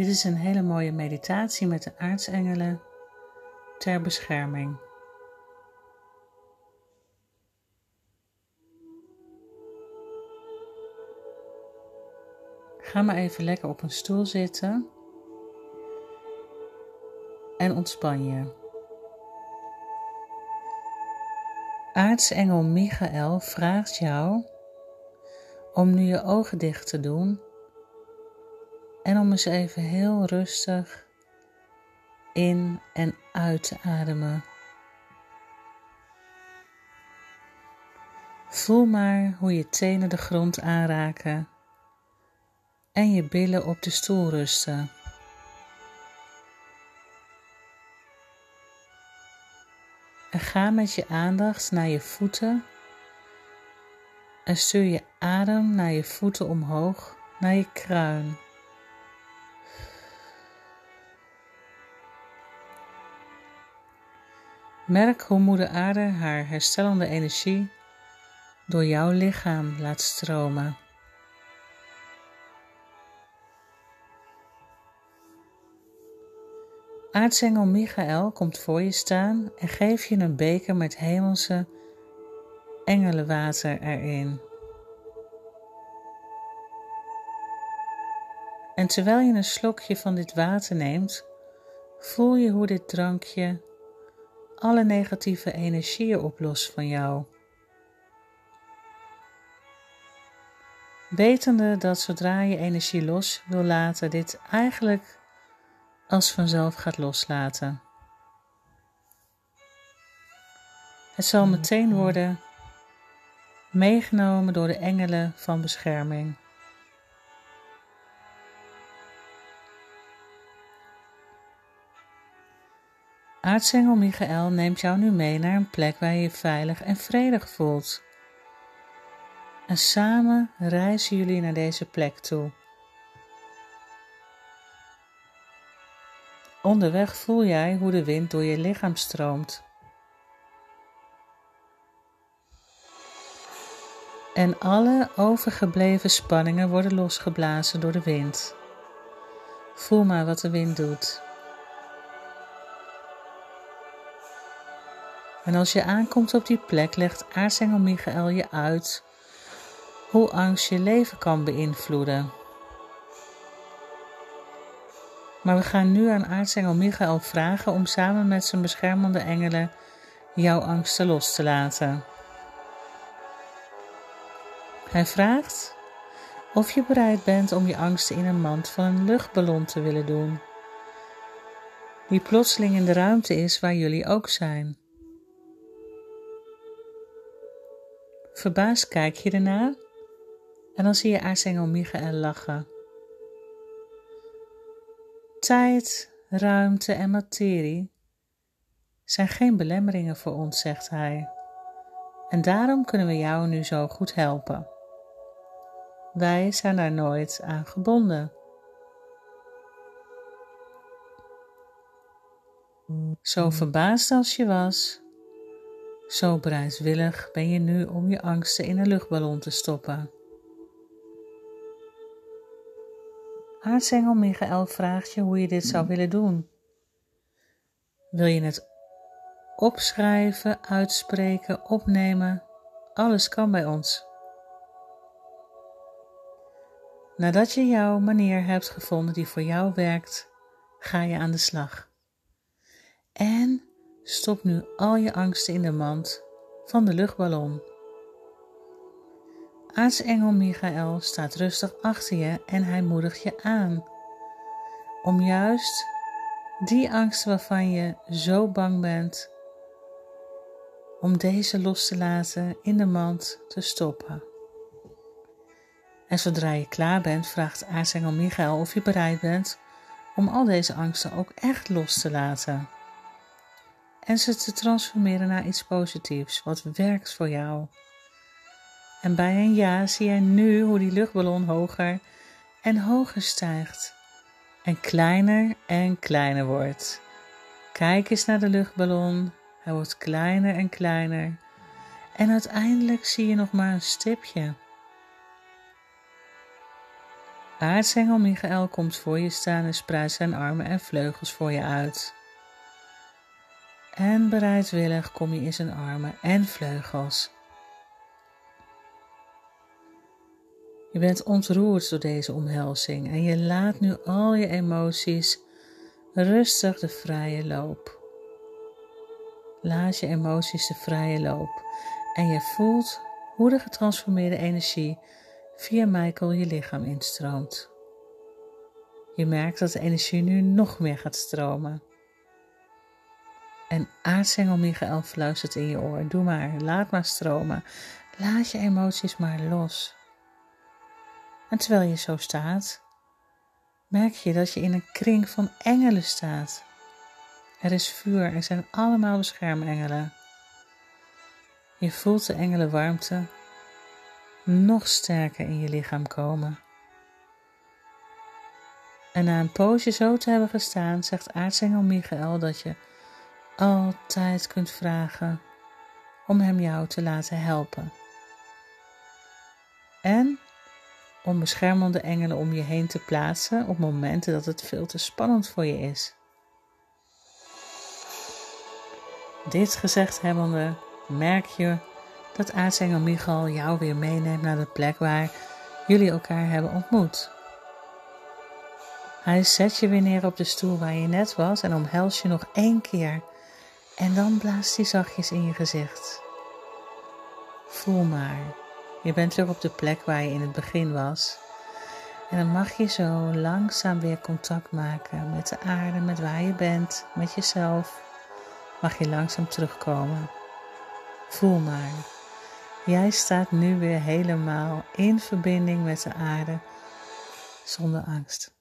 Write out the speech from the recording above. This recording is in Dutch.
Dit is een hele mooie meditatie met de aartsengelen ter bescherming. Ga maar even lekker op een stoel zitten en ontspan je. Aartsengel Michael vraagt jou om nu je ogen dicht te doen en om eens even heel rustig in en uit te ademen. Voel maar hoe je tenen de grond aanraken en je billen op de stoel rusten. En ga met je aandacht naar je voeten en stuur je adem naar je voeten omhoog, naar je kruin. Merk hoe Moeder Aarde haar herstellende energie door jouw lichaam laat stromen. Aartsengel Michael komt voor je staan en geeft je een beker met hemelse engelenwater erin. En terwijl je een slokje van dit water neemt, voel je hoe dit drankje alle negatieve energieën oplost van jou. Wetende dat zodra je energie los wil laten, dit eigenlijk als vanzelf gaat loslaten. Het zal meteen worden meegenomen door de engelen van bescherming. Aartsengel Michael neemt jou nu mee naar een plek waar je je veilig en vredig voelt. En samen reizen jullie naar deze plek toe. Onderweg voel jij hoe de wind door je lichaam stroomt. En alle overgebleven spanningen worden losgeblazen door de wind. Voel maar wat de wind doet. En als je aankomt op die plek, legt aartsengel Michael je uit hoe angst je leven kan beïnvloeden. Maar we gaan nu aan aartsengel Michael vragen om samen met zijn beschermende engelen jouw angsten los te laten. Hij vraagt of je bereid bent om je angsten in een mand van een luchtballon te willen doen, die plotseling in de ruimte is waar jullie ook zijn. Verbaasd kijk je ernaar en dan zie je aartsengel Michael lachen. Tijd, ruimte en materie zijn geen belemmeringen voor ons, zegt hij. En daarom kunnen we jou nu zo goed helpen. Wij zijn daar nooit aan gebonden. Zo verbaasd als je was, zo bereidwillig ben je nu om je angsten in een luchtballon te stoppen. Aartsengel Michael vraagt je hoe je dit zou willen doen. Wil je het opschrijven, uitspreken, opnemen? Alles kan bij ons. Nadat je jouw manier hebt gevonden die voor jou werkt, ga je aan de slag. En stop nu al je angsten in de mand van de luchtballon. Aartsengel Michael staat rustig achter je en hij moedigt je aan om juist die angsten waarvan je zo bang bent, om deze los te laten in de mand te stoppen. En zodra je klaar bent, vraagt aartsengel Michael of je bereid bent om al deze angsten ook echt los te laten. En ze te transformeren naar iets positiefs, wat werkt voor jou. En bij een ja zie je nu hoe die luchtballon hoger en hoger stijgt. En kleiner en kleiner wordt. Kijk eens naar de luchtballon. Hij wordt kleiner en kleiner. En uiteindelijk zie je nog maar een stipje. Aartsengel Michael komt voor je staan en spreidt zijn armen en vleugels voor je uit. En bereidwillig kom je in zijn armen en vleugels. Je bent ontroerd door deze omhelzing en je laat nu al je emoties rustig de vrije loop. Laat je emoties de vrije loop en je voelt hoe de getransformeerde energie via Michael je lichaam instroomt. Je merkt dat de energie nu nog meer gaat stromen. En aartsengel Michael fluistert in je oor: Doe maar, laat maar stromen. Laat je emoties maar los. En terwijl je zo staat, merk je dat je in een kring van engelen staat. Er is vuur, er zijn allemaal beschermengelen. Je voelt de engelenwarmte nog sterker in je lichaam komen. En na een poosje zo te hebben gestaan, zegt aartsengel Michael dat je altijd kunt vragen om hem jou te laten helpen. En om beschermende engelen om je heen te plaatsen op momenten dat het veel te spannend voor je is. Dit gezegd hebbende, merk je dat aartsengel Michael jou weer meeneemt naar de plek waar jullie elkaar hebben ontmoet. Hij zet je weer neer op de stoel waar je net was en omhelst je nog één keer. En dan blaast hij zachtjes in je gezicht. Voel maar, je bent weer op de plek waar je in het begin was. En dan mag je zo langzaam weer contact maken met de aarde, met waar je bent, met jezelf. Mag je langzaam terugkomen. Voel maar. Jij staat nu weer helemaal in verbinding met de aarde zonder angst.